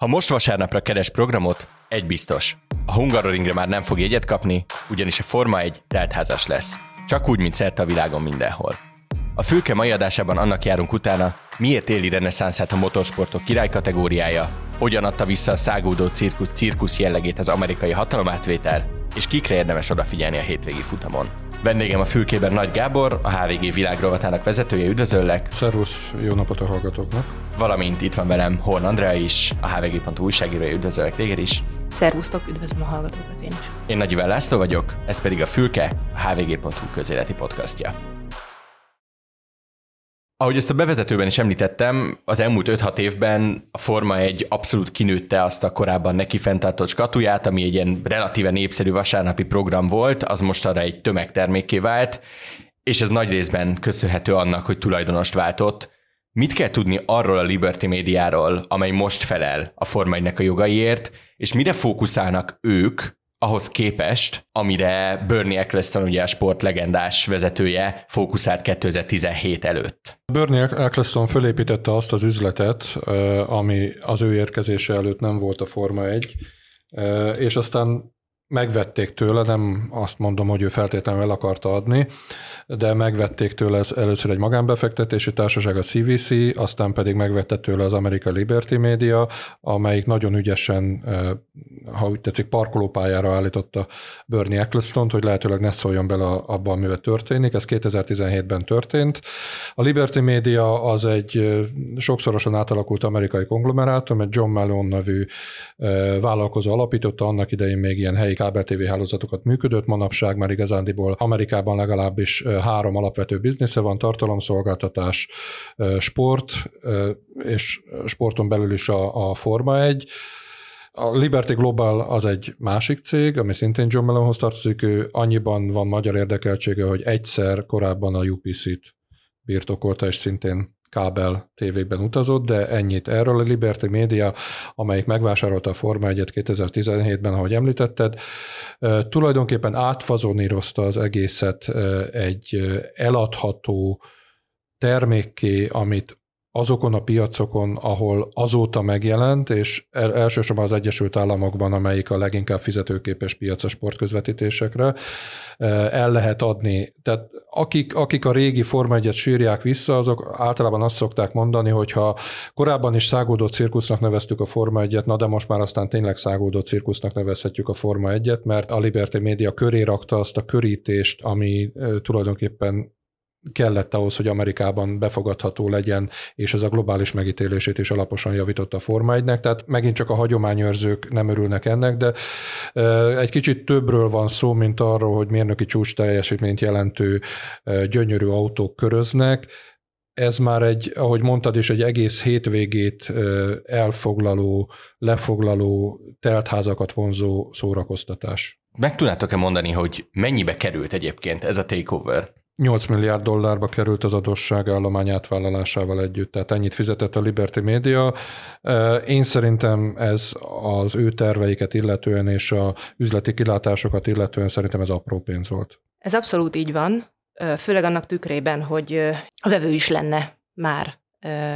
Ha most vasárnapra keres programot, egy biztos. A Hungaroringre már nem fog jegyet kapni, ugyanis a Forma egy teltházas lesz. Csak úgy, mint szerte a világon mindenhol. A fülke mai adásában annak járunk utána, miért éli reneszánszát a motorsportok király kategóriája, hogyan adta vissza a szágódó cirkusz cirkusz jellegét az amerikai hatalomátvétel, és kikre érdemes odafigyelni a hétvégi futamon. Vendégem a fülkében Nagy Gábor, a HVG világrovatának vezetője, üdvözöllek! Szervusz, jó napot a hallgatóknak! Valamint itt van velem Horn Andrea is, a hvg.hu újságírója, üdvözöllek téged is! Szervusztok, üdvözlöm a hallgatókat én is! Én Nagy Iván László vagyok, ez pedig a Fülke, a hvg.hu közéleti podcastja. Ahogy ezt a bevezetőben is említettem, az elmúlt 5-6 évben a Forma egy abszolút kinőtte azt a korábban neki fenntartott skatuját, ami egy ilyen relatíve népszerű vasárnapi program volt, az most arra egy tömegtermékké vált, és ez nagy részben köszönhető annak, hogy tulajdonost váltott. Mit kell tudni arról a Liberty médiáról, amely most felel a Forma 1 a jogaiért, és mire fókuszálnak ők, ahhoz képest, amire Bernie Eccleston, ugye a sport legendás vezetője, fókuszált 2017 előtt. Bernie Eccleston fölépítette azt az üzletet, ami az ő érkezése előtt nem volt a Forma 1, és aztán megvették tőle, nem azt mondom, hogy ő feltétlenül el akarta adni, de megvették tőle először egy magánbefektetési társaság, a CVC, aztán pedig megvette tőle az American Liberty Media, amelyik nagyon ügyesen, ha úgy tetszik, parkolópályára állította Bernie eccleston hogy lehetőleg ne szóljon bele abba, amivel történik. Ez 2017-ben történt. A Liberty Media az egy sokszorosan átalakult amerikai konglomerátum, egy John Malone nevű vállalkozó alapította, annak idején még ilyen helyi kábel TV hálózatokat működött, manapság már igazándiból Amerikában legalábbis három alapvető biznisze van, tartalomszolgáltatás, sport, és sporton belül is a, a Forma 1. A Liberty Global az egy másik cég, ami szintén John Mellonhoz tartozik, ő annyiban van magyar érdekeltsége, hogy egyszer korábban a UPC-t birtokolta, és szintén kábel tévékben utazott, de ennyit erről. A Liberty Media, amelyik megvásárolta a Forma 1 2017-ben, ahogy említetted, tulajdonképpen átfazonírozta az egészet egy eladható termékké, amit azokon a piacokon, ahol azóta megjelent, és elsősorban az Egyesült Államokban, amelyik a leginkább fizetőképes piac a sportközvetítésekre, el lehet adni. Tehát akik, akik a régi Forma 1 sírják vissza, azok általában azt szokták mondani, hogy ha korábban is szágódó cirkusznak neveztük a Forma 1 na de most már aztán tényleg szágódó cirkusznak nevezhetjük a Forma 1 mert a Liberty Media köré rakta azt a körítést, ami tulajdonképpen kellett ahhoz, hogy Amerikában befogadható legyen, és ez a globális megítélését is alaposan javította a Forma 1 tehát megint csak a hagyományőrzők nem örülnek ennek, de egy kicsit többről van szó, mint arról, hogy mérnöki csúcs teljesítményt jelentő gyönyörű autók köröznek, ez már egy, ahogy mondtad is, egy egész hétvégét elfoglaló, lefoglaló, teltházakat vonzó szórakoztatás. Meg tudnátok-e mondani, hogy mennyibe került egyébként ez a takeover? 8 milliárd dollárba került az adósságállomány átvállalásával együtt, tehát ennyit fizetett a Liberty Media. Én szerintem ez az ő terveiket illetően és a üzleti kilátásokat illetően szerintem ez apró pénz volt. Ez abszolút így van, főleg annak tükrében, hogy a vevő is lenne már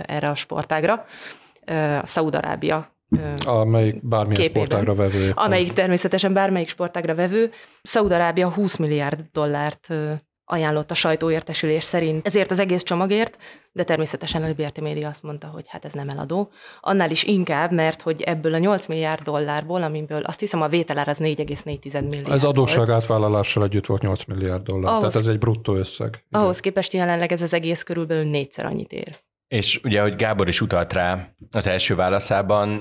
erre a sportágra. A Szaúd-Arábia Amelyik bármilyen képében, sportágra vevő. Amelyik természetesen bármelyik sportágra vevő. Szaúd-Arábia 20 milliárd dollárt ajánlott a sajtóértesülés szerint ezért az egész csomagért, de természetesen a Liberty Media azt mondta, hogy hát ez nem eladó. Annál is inkább, mert hogy ebből a 8 milliárd dollárból, amiből azt hiszem a vételár az 4,4 milliárd Ez adósság átvállalással együtt volt 8 milliárd dollár, ahhoz, tehát ez egy bruttó összeg. Igen. Ahhoz képest jelenleg ez az egész körülbelül négyszer annyit ér. És ugye, hogy Gábor is utalt rá az első válaszában,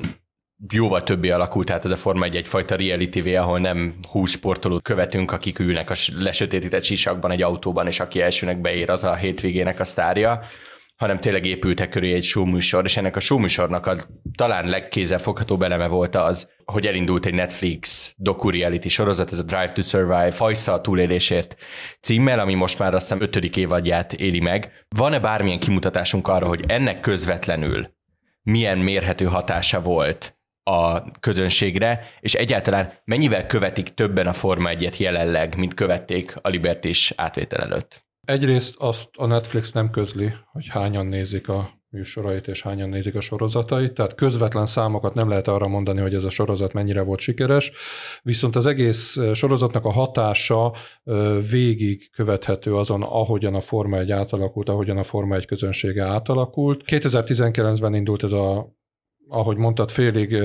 jóval többé alakult át ez a Forma egy egyfajta reality TV, ahol nem hús sportolót követünk, akik ülnek a lesötétített sisakban egy autóban, és aki elsőnek beér, az a hétvégének a sztárja, hanem tényleg épültek köré egy showműsor, és ennek a showműsornak a talán legkézzelfogható beleme volt az, hogy elindult egy Netflix docu-reality sorozat, ez a Drive to Survive, Fajsza a túlélésért címmel, ami most már azt hiszem ötödik évadját éli meg. Van-e bármilyen kimutatásunk arra, hogy ennek közvetlenül milyen mérhető hatása volt a közönségre, és egyáltalán mennyivel követik többen a Forma 1 jelenleg, mint követték a Liberty is átvétel előtt? Egyrészt azt a Netflix nem közli, hogy hányan nézik a műsorait, és hányan nézik a sorozatait, tehát közvetlen számokat nem lehet arra mondani, hogy ez a sorozat mennyire volt sikeres, viszont az egész sorozatnak a hatása végig követhető azon, ahogyan a Forma 1 átalakult, ahogyan a Forma 1 közönsége átalakult. 2019-ben indult ez a ahogy mondtad, félig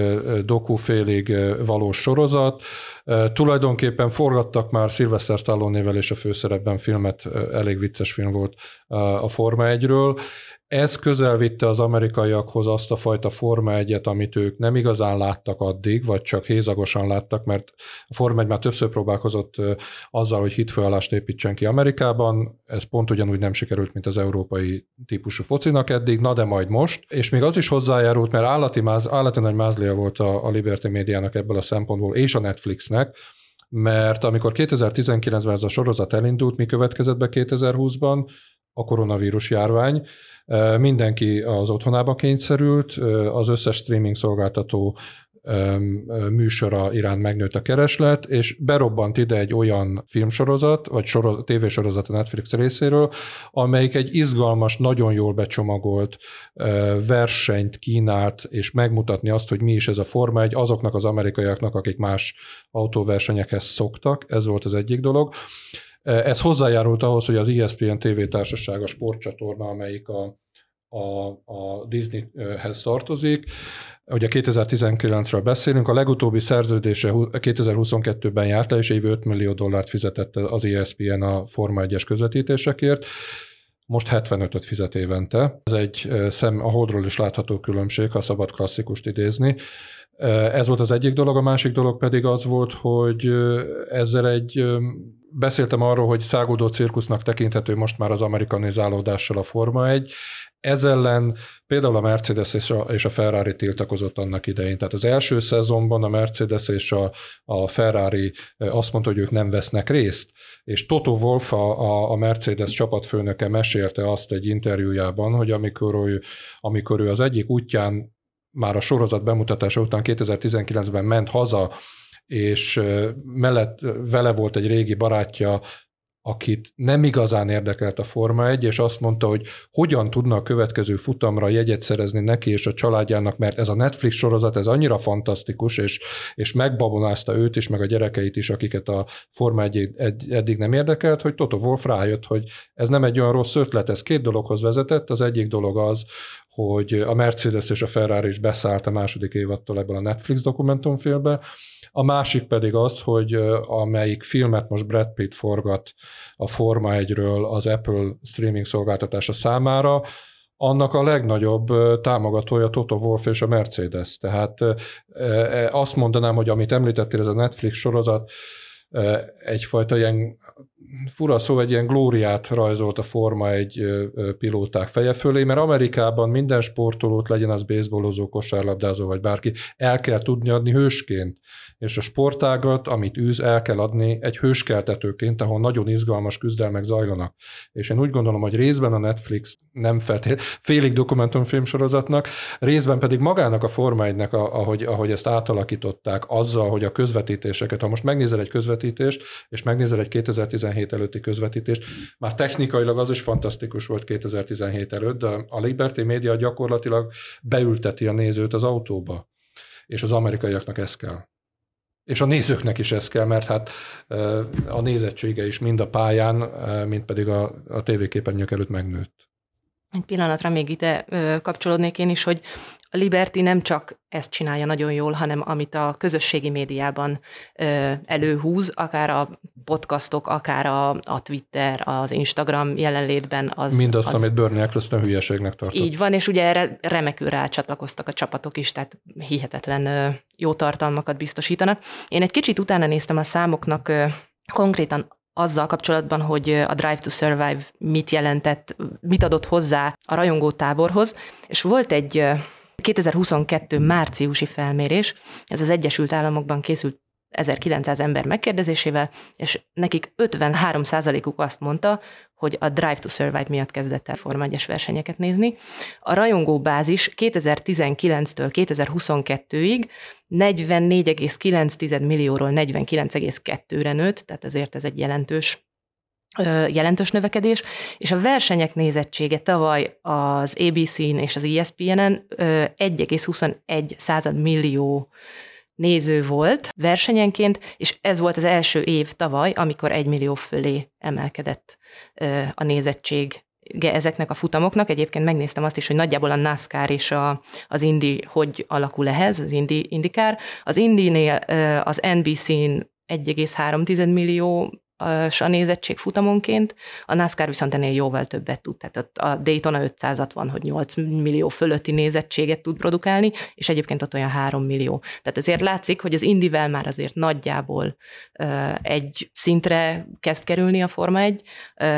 doku, félig valós sorozat. Tulajdonképpen forgattak már Sylvester Stallone-nével és a főszerepben filmet, elég vicces film volt a Forma 1-ről, ez közel vitte az amerikaiakhoz azt a fajta Forma 1 amit ők nem igazán láttak addig, vagy csak hézagosan láttak, mert a Forma 1 már többször próbálkozott azzal, hogy hitfőállást építsen ki Amerikában, ez pont ugyanúgy nem sikerült, mint az európai típusú focinak eddig, na de majd most, és még az is hozzájárult, mert állati, máz, állati nagy mázlia volt a, a Liberty médiának ebből a szempontból, és a Netflixnek, mert amikor 2019-ben ez a sorozat elindult, mi következett be 2020-ban? A koronavírus járvány, Mindenki az otthonába kényszerült, az összes streaming szolgáltató műsora iránt megnőtt a kereslet, és berobbant ide egy olyan filmsorozat, vagy soroz, tévésorozat a Netflix részéről, amelyik egy izgalmas, nagyon jól becsomagolt versenyt kínált, és megmutatni azt, hogy mi is ez a Forma egy azoknak az amerikaiaknak, akik más autóversenyekhez szoktak, ez volt az egyik dolog. Ez hozzájárult ahhoz, hogy az ESPN TV társaság, a sportcsatorna, amelyik a, a, a Disneyhez tartozik, ugye 2019-ről beszélünk, a legutóbbi szerződése 2022-ben járt le, és év 5 millió dollárt fizetett az ESPN a Forma 1-es közvetítésekért, most 75-öt fizet évente. Ez egy szem, a holdról is látható különbség, ha szabad klasszikust idézni. Ez volt az egyik dolog, a másik dolog pedig az volt, hogy ezzel egy beszéltem arról, hogy száguldó cirkusznak tekinthető most már az amerikanizálódással a Forma 1. Ez ellen például a Mercedes és a, és a Ferrari tiltakozott annak idején. Tehát az első szezonban a Mercedes és a, a Ferrari azt mondta, hogy ők nem vesznek részt, és Toto Wolff, a, a Mercedes csapatfőnöke mesélte azt egy interjújában, hogy amikor ő, amikor ő az egyik útján már a sorozat bemutatása után 2019-ben ment haza, és mellett vele volt egy régi barátja, akit nem igazán érdekelt a Forma 1, és azt mondta, hogy hogyan tudna a következő futamra jegyet szerezni neki és a családjának, mert ez a Netflix sorozat, ez annyira fantasztikus, és, és megbabonázta őt is, meg a gyerekeit is, akiket a Forma 1 eddig nem érdekelt, hogy Toto Wolf rájött, hogy ez nem egy olyan rossz ötlet, ez két dologhoz vezetett. Az egyik dolog az, hogy a Mercedes és a Ferrari is beszállt a második évattól ebből a Netflix dokumentumfilmbe, a másik pedig az, hogy amelyik filmet most Brad Pitt forgat a Forma 1-ről az Apple streaming szolgáltatása számára, annak a legnagyobb támogatója Toto Wolff és a Mercedes. Tehát azt mondanám, hogy amit említettél, ez a Netflix sorozat, egyfajta ilyen fura szó, egy ilyen glóriát rajzolt a forma egy pilóták feje fölé, mert Amerikában minden sportolót, legyen az baseballozó, kosárlabdázó vagy bárki, el kell tudni adni hősként. És a sportágat, amit űz, el kell adni egy hőskeltetőként, ahol nagyon izgalmas küzdelmek zajlanak. És én úgy gondolom, hogy részben a Netflix nem feltétlenül félig dokumentumfilm sorozatnak, részben pedig magának a Forma 1 ahogy, ahogy ezt átalakították, azzal, hogy a közvetítéseket, ha most megnézel egy közvetítést, és megnézel egy 2017 előtti közvetítést, már technikailag az is fantasztikus volt 2017 előtt, de a Liberty Media gyakorlatilag beülteti a nézőt az autóba. És az amerikaiaknak ez kell. És a nézőknek is ez kell, mert hát a nézettsége is mind a pályán, mind pedig a, a tévéképernyők előtt megnőtt. Egy pillanatra még ide ö, kapcsolódnék én is, hogy a Liberty nem csak ezt csinálja nagyon jól, hanem amit a közösségi médiában ö, előhúz, akár a podcastok, akár a, a Twitter, az Instagram jelenlétben. Az, Mindazt, az, amit Bernie Eccleston hülyeségnek tartott. Így van, és ugye erre remekül rácsatlakoztak a csapatok is, tehát hihetetlen ö, jó tartalmakat biztosítanak. Én egy kicsit utána néztem a számoknak, ö, konkrétan azzal kapcsolatban, hogy a Drive to Survive mit jelentett, mit adott hozzá a rajongó táborhoz, és volt egy 2022 márciusi felmérés, ez az Egyesült Államokban készült 1900 ember megkérdezésével, és nekik 53 uk azt mondta, hogy a Drive to Survive miatt kezdett el Forma 1 versenyeket nézni. A rajongó bázis 2019-től 2022-ig 44,9 millióról 49,2-re nőtt, tehát ezért ez egy jelentős jelentős növekedés, és a versenyek nézettsége tavaly az ABC-n és az ESPN-en 1,21 század millió néző volt versenyenként, és ez volt az első év tavaly, amikor egy millió fölé emelkedett a nézettség ezeknek a futamoknak. Egyébként megnéztem azt is, hogy nagyjából a NASCAR és a, az Indy hogy alakul ehhez, az Indy, Indikár. Az Indy-nél az NBC-n 1,3 millió a nézettség futamonként, a NASCAR viszont ennél jóval többet tud, tehát a Daytona 500 van, hogy 8 millió fölötti nézettséget tud produkálni, és egyébként ott olyan 3 millió. Tehát ezért látszik, hogy az Indivel már azért nagyjából egy szintre kezd kerülni a Forma 1,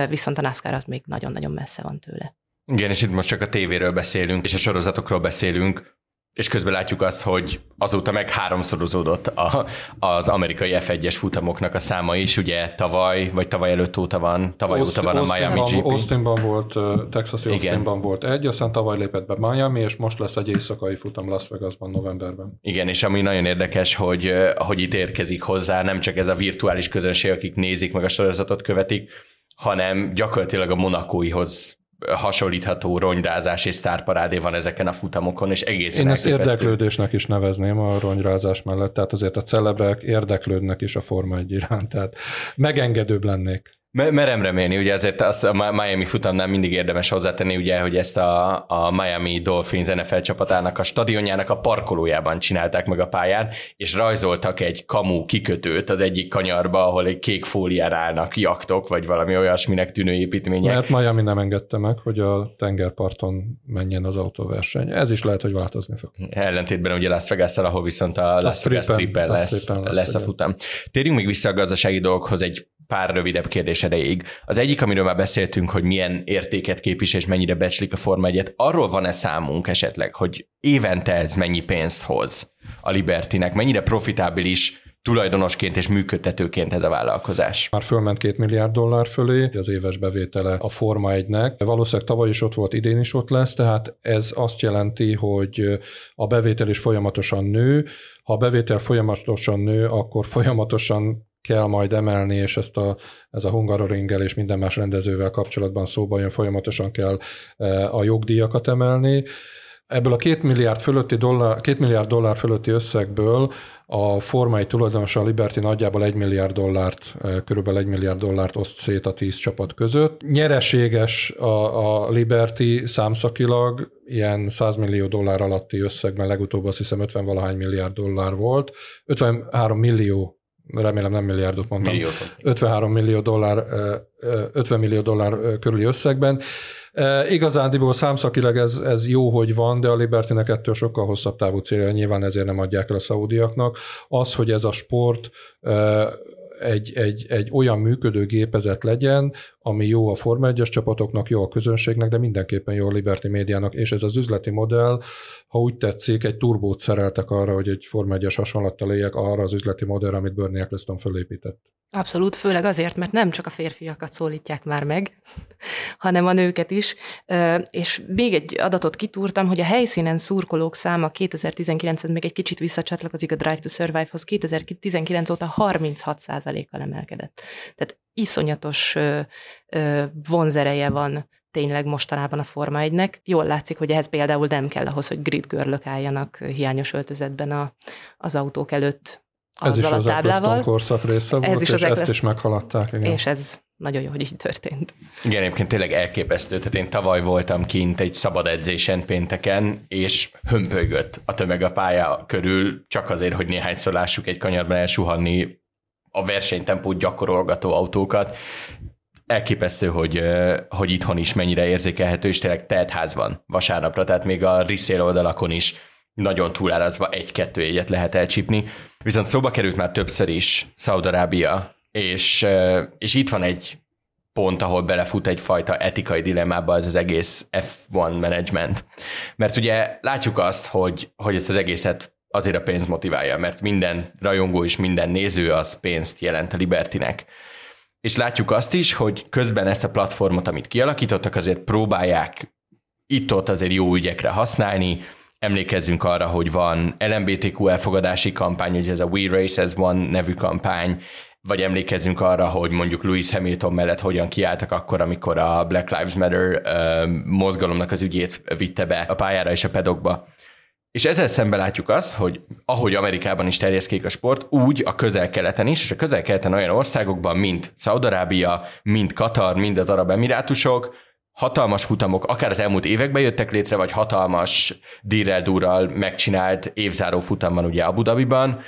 viszont a NASCAR az még nagyon-nagyon messze van tőle. Igen, és itt most csak a tévéről beszélünk, és a sorozatokról beszélünk, és közben látjuk azt, hogy azóta meg háromszorozódott a, az amerikai F1-es futamoknak a száma is, ugye tavaly, vagy tavaly előtt óta van, tavaly Austin, óta van a Miami GP. Austinban volt, Texas Austinban volt egy, aztán tavaly lépett be Miami, és most lesz egy éjszakai futam Las Vegasban novemberben. Igen, és ami nagyon érdekes, hogy, hogy itt érkezik hozzá nem csak ez a virtuális közönség, akik nézik meg a sorozatot követik, hanem gyakorlatilag a monakóihoz hasonlítható ronyrázás és sztárparádé van ezeken a futamokon, és egészen Én ezt érdeklődésnek is nevezném a ronyrázás mellett, tehát azért a celebek érdeklődnek is a Forma 1 iránt, tehát megengedőbb lennék. Merem remélni, ugye ezért azt a Miami futamnál mindig érdemes hozzátenni, ugye, hogy ezt a, a Miami Dolphins NFL csapatának a stadionjának a parkolójában csinálták meg a pályán, és rajzoltak egy kamu kikötőt az egyik kanyarba, ahol egy kék fólián állnak jaktok, vagy valami olyasminek tűnő építmények. Mert Miami nem engedte meg, hogy a tengerparton menjen az autóverseny. Ez is lehet, hogy változni fog. Ellentétben ugye Las vegas ahol viszont a, Las Vegas Triple lesz, lesz, lesz a futam. Térjünk még vissza a gazdasági dolgokhoz egy pár rövidebb kérdés erejéig. Az egyik, amiről már beszéltünk, hogy milyen értéket képvisel és mennyire becslik a Forma 1 arról van-e számunk esetleg, hogy évente ez mennyi pénzt hoz a Libertinek, mennyire profitábilis tulajdonosként és működtetőként ez a vállalkozás. Már fölment két milliárd dollár fölé, az éves bevétele a Forma 1-nek. Valószínűleg tavaly is ott volt, idén is ott lesz, tehát ez azt jelenti, hogy a bevétel is folyamatosan nő. Ha a bevétel folyamatosan nő, akkor folyamatosan kell majd emelni, és ezt a, ez a Hungaroringgel és minden más rendezővel kapcsolatban szóba jön, folyamatosan kell e, a jogdíjakat emelni. Ebből a két milliárd, fölötti dollár, két milliárd dollár fölötti összegből a formai tulajdonosa a Liberty nagyjából egy milliárd dollárt, e, körülbelül egy milliárd dollárt oszt szét a tíz csapat között. Nyereséges a, a Liberty számszakilag, ilyen 100 millió dollár alatti összegben legutóbb azt hiszem 50 valahány milliárd dollár volt. 53 millió remélem nem milliárdot mondtam, Milliót. 53 millió dollár, 50 millió dollár körüli összegben. Igazándiból számszakileg ez, ez jó, hogy van, de a Libertynek ettől sokkal hosszabb távú célja, nyilván ezért nem adják el a szaudiaknak. Az, hogy ez a sport egy, egy, egy olyan működő gépezet legyen, ami jó a Forma 1 csapatoknak, jó a közönségnek, de mindenképpen jó a Liberty médiának, és ez az üzleti modell, ha úgy tetszik, egy turbót szereltek arra, hogy egy Forma 1-es hasonlattal éljek arra az üzleti modellre, amit Bernie Eccleston fölépített. Abszolút, főleg azért, mert nem csak a férfiakat szólítják már meg, hanem a nőket is. És még egy adatot kitúrtam, hogy a helyszínen szurkolók száma 2019-ben még egy kicsit visszacsatlakozik a Drive to Survive-hoz, 2019 óta 36%-kal emelkedett. Tehát iszonyatos vonzereje van tényleg mostanában a Forma 1-nek. Jól látszik, hogy ehhez például nem kell ahhoz, hogy grid görlök álljanak hiányos öltözetben a, az autók előtt ez is az Eccleston korszak része volt, ez is és ezt is meghaladták. Igen. És ez nagyon jó, hogy így történt. Igen, egyébként tényleg elképesztő. Tehát én tavaly voltam kint egy szabad edzésen pénteken, és hömpölygött a tömeg a pálya körül, csak azért, hogy néhányszor lássuk egy kanyarban elsuhanni a versenytempót gyakorolgató autókat. Elképesztő, hogy, hogy itthon is mennyire érzékelhető, és tényleg teltház van vasárnapra, tehát még a resale oldalakon is nagyon túlárazva egy-kettő egyet lehet elcsípni. Viszont szóba került már többször is Szaudarábia, és, és itt van egy pont, ahol belefut egyfajta etikai dilemmába az az egész F1 management. Mert ugye látjuk azt, hogy, hogy ezt az egészet azért a pénz motiválja, mert minden rajongó és minden néző az pénzt jelent a Libertinek. És látjuk azt is, hogy közben ezt a platformot, amit kialakítottak, azért próbálják itt-ott azért jó ügyekre használni, Emlékezzünk arra, hogy van LMBTQ elfogadási kampány, ugye ez a We Race as One nevű kampány, vagy emlékezzünk arra, hogy mondjuk Louis Hamilton mellett hogyan kiálltak akkor, amikor a Black Lives Matter mozgalomnak az ügyét vitte be a pályára és a pedokba. És ezzel szemben látjuk azt, hogy ahogy Amerikában is terjeszkék a sport, úgy a közel-keleten is, és a közel-keleten olyan országokban, mint Szaudarábia, mint Katar, mind az Arab Emirátusok, hatalmas futamok, akár az elmúlt években jöttek létre, vagy hatalmas dirrel megcsinált évzáró futamban ugye Abu Dhabiban,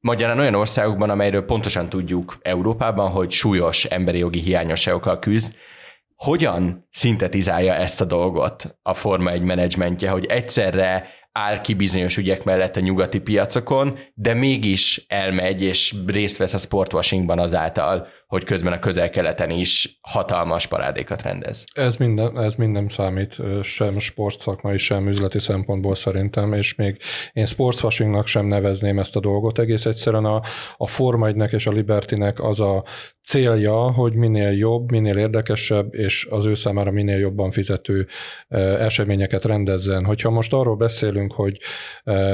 Magyarán olyan országokban, amelyről pontosan tudjuk Európában, hogy súlyos emberi jogi hiányosságokkal küzd, hogyan szintetizálja ezt a dolgot a Forma egy menedzsmentje, hogy egyszerre áll ki bizonyos ügyek mellett a nyugati piacokon, de mégis elmegy és részt vesz a sportwashingban azáltal, hogy közben a közel-keleten is hatalmas parádékat rendez. Ez minden, ez minden számít, sem sportszakmai, sem üzleti szempontból szerintem, és még én sportswashingnak sem nevezném ezt a dolgot. Egész egyszerűen a, a Forma 1 és a Libertynek az a célja, hogy minél jobb, minél érdekesebb, és az ő számára minél jobban fizető eseményeket rendezzen. Hogyha most arról beszélünk, hogy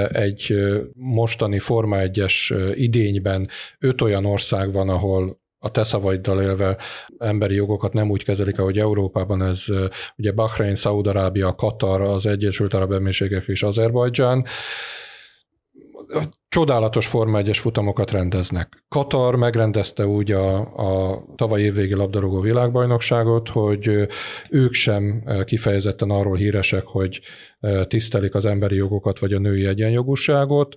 egy mostani Forma 1-es idényben öt olyan ország van, ahol a te szavaiddal élve emberi jogokat nem úgy kezelik, ahogy Európában ez ugye Bahrein, Szaudarábia, Katar, az Egyesült Arab Emírségek és Azerbajdzsán csodálatos Forma 1-es futamokat rendeznek. Katar megrendezte úgy a, a tavaly évvégi labdarúgó világbajnokságot, hogy ők sem kifejezetten arról híresek, hogy tisztelik az emberi jogokat vagy a női egyenjogúságot,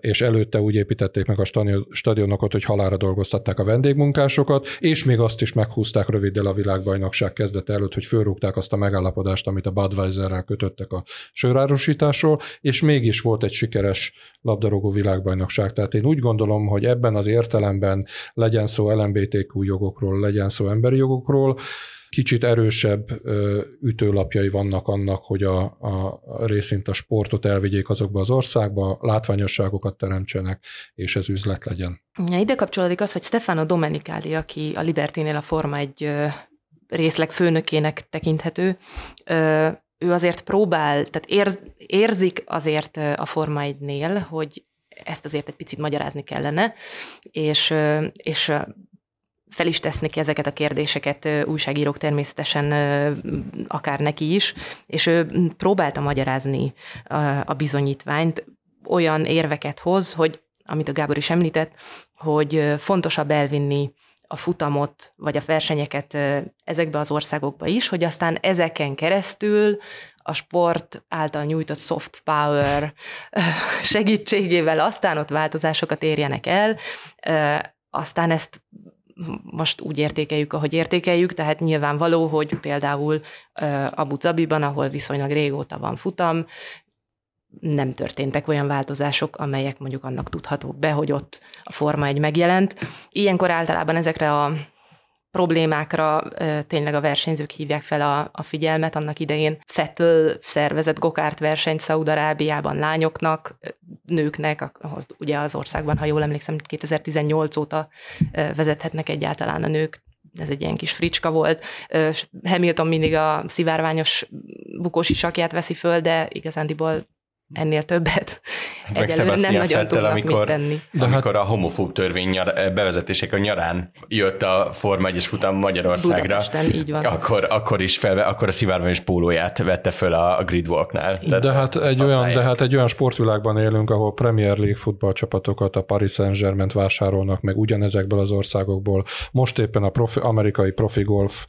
és előtte úgy építették meg a stadionokat, hogy halára dolgoztatták a vendégmunkásokat, és még azt is meghúzták röviddel a világbajnokság kezdete előtt, hogy fölrúgták azt a megállapodást, amit a Budweiserrel kötöttek a sörárusításról, és mégis volt egy sikeres labdarúgó világbajnokság. Tehát én úgy gondolom, hogy ebben az értelemben legyen szó LMBTQ jogokról, legyen szó emberi jogokról, kicsit erősebb ütőlapjai vannak annak, hogy a, a részint a sportot elvigyék azokba az országba, látványosságokat teremtsenek, és ez üzlet legyen. Ja, ide kapcsolódik az, hogy Stefano Domenicali, aki a Libertinél a Forma egy részleg főnökének tekinthető, ő azért próbál, tehát érz, érzik azért a Forma 1-nél, hogy ezt azért egy picit magyarázni kellene, és, és fel is tesznek ezeket a kérdéseket újságírók természetesen akár neki is, és ő próbálta magyarázni a bizonyítványt, olyan érveket hoz, hogy amit a Gábor is említett, hogy fontosabb elvinni a futamot, vagy a versenyeket ezekbe az országokba is, hogy aztán ezeken keresztül a sport által nyújtott soft power segítségével aztán ott változásokat érjenek el, aztán ezt most úgy értékeljük, ahogy értékeljük, tehát nyilvánvaló, hogy például Abu Dhabiban, ahol viszonylag régóta van futam, nem történtek olyan változások, amelyek mondjuk annak tudhatók be, hogy ott a forma egy megjelent. Ilyenkor általában ezekre a problémákra tényleg a versenyzők hívják fel a, a figyelmet. Annak idején Fettel szervezett gokárt versenyt Szaudarábiában lányoknak, nőknek, ahol ugye az országban, ha jól emlékszem, 2018 óta vezethetnek egyáltalán a nők ez egy ilyen kis fricska volt. Hamilton mindig a szivárványos bukós isakját veszi föl, de igazándiból ennél többet egyelőre nem nagyon Fettel, tudnak amikor, mit tenni. De amikor hát... a homofób törvény nyar, bevezetések a nyarán jött a Forma 1 futam Magyarországra, Budapesten, így van. Akkor, akkor is felve, akkor a szivárványos pólóját vette föl a, a gridwalknál. De hát, egy olyan, de hát egy olyan sportvilágban élünk, ahol Premier League futballcsapatokat a Paris Saint-Germain vásárolnak meg ugyanezekből az országokból. Most éppen a profi, amerikai profi golf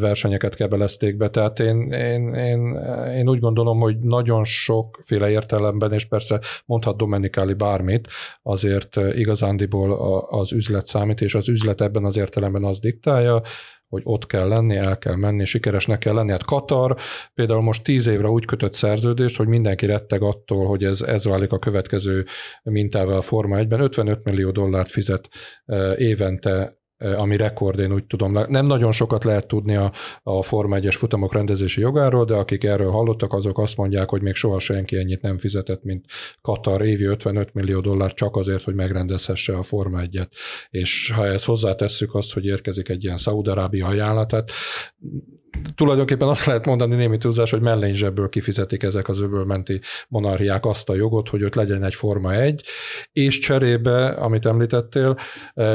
versenyeket kebelezték be, tehát én, én, én, én úgy gondolom, hogy nagyon sok sokféle értelemben, és persze mondhat Domenikáli bármit, azért eh, igazándiból az üzlet számít, és az üzlet ebben az értelemben az diktálja, hogy ott kell lenni, el kell menni, sikeresnek kell lenni. Hát Katar például most tíz évre úgy kötött szerződést, hogy mindenki retteg attól, hogy ez, ez válik a következő mintával a Forma 1-ben. 55 millió dollárt fizet eh, évente ami rekord, én úgy tudom. Nem nagyon sokat lehet tudni a, a Forma 1-es futamok rendezési jogáról, de akik erről hallottak, azok azt mondják, hogy még soha senki ennyit nem fizetett, mint Katar évi 55 millió dollár csak azért, hogy megrendezhesse a Forma 1-et. És ha ezt hozzátesszük azt, hogy érkezik egy ilyen Szaudarábia ajánlat, tehát tulajdonképpen azt lehet mondani némi túlzás, hogy mellényzsebből kifizetik ezek az öbölmenti monarchiák azt a jogot, hogy ott legyen egy Forma 1, és cserébe, amit említettél,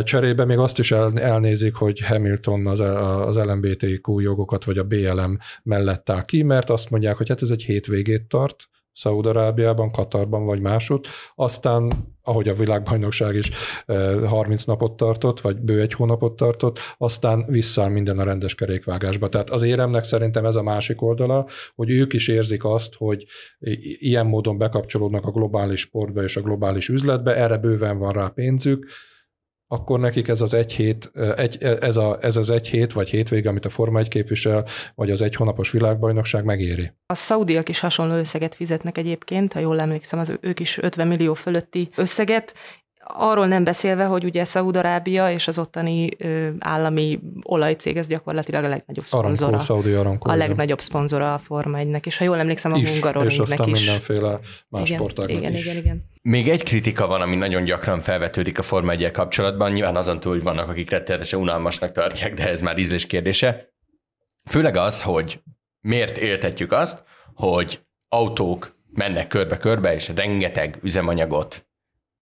cserébe még azt is elnézik, hogy Hamilton az, az LMBTQ jogokat, vagy a BLM mellett áll ki, mert azt mondják, hogy hát ez egy hétvégét tart, Szaúd-Arábiában, Katarban vagy másút, aztán, ahogy a világbajnokság is 30 eh, napot tartott, vagy bő egy hónapot tartott, aztán vissza minden a rendes kerékvágásba. Tehát az éremnek szerintem ez a másik oldala, hogy ők is érzik azt, hogy ilyen módon bekapcsolódnak a globális sportba és a globális üzletbe, erre bőven van rá pénzük, akkor nekik ez az egy hét, egy, ez, a, ez az egy hét vagy hétvége, amit a Forma 1 képvisel, vagy az egy hónapos világbajnokság megéri. A szaudiak is hasonló összeget fizetnek egyébként, ha jól emlékszem, az ők is 50 millió fölötti összeget, Arról nem beszélve, hogy ugye Szaúd-Arábia és az ottani ö, állami olajcég, ez gyakorlatilag a legnagyobb szponzora. Aramco, Saudi Aramco, a legnagyobb szponzora a Forma 1 és ha jól emlékszem, a Hungaroringnek is. És aztán mindenféle más igen, sportágnak igen, is. Igen, igen. Még egy kritika van, ami nagyon gyakran felvetődik a Forma 1 kapcsolatban, nyilván azon túl, hogy vannak, akik rettenetesen unalmasnak tartják, de ez már ízlés kérdése. Főleg az, hogy miért éltetjük azt, hogy autók mennek körbe-körbe, és rengeteg üzemanyagot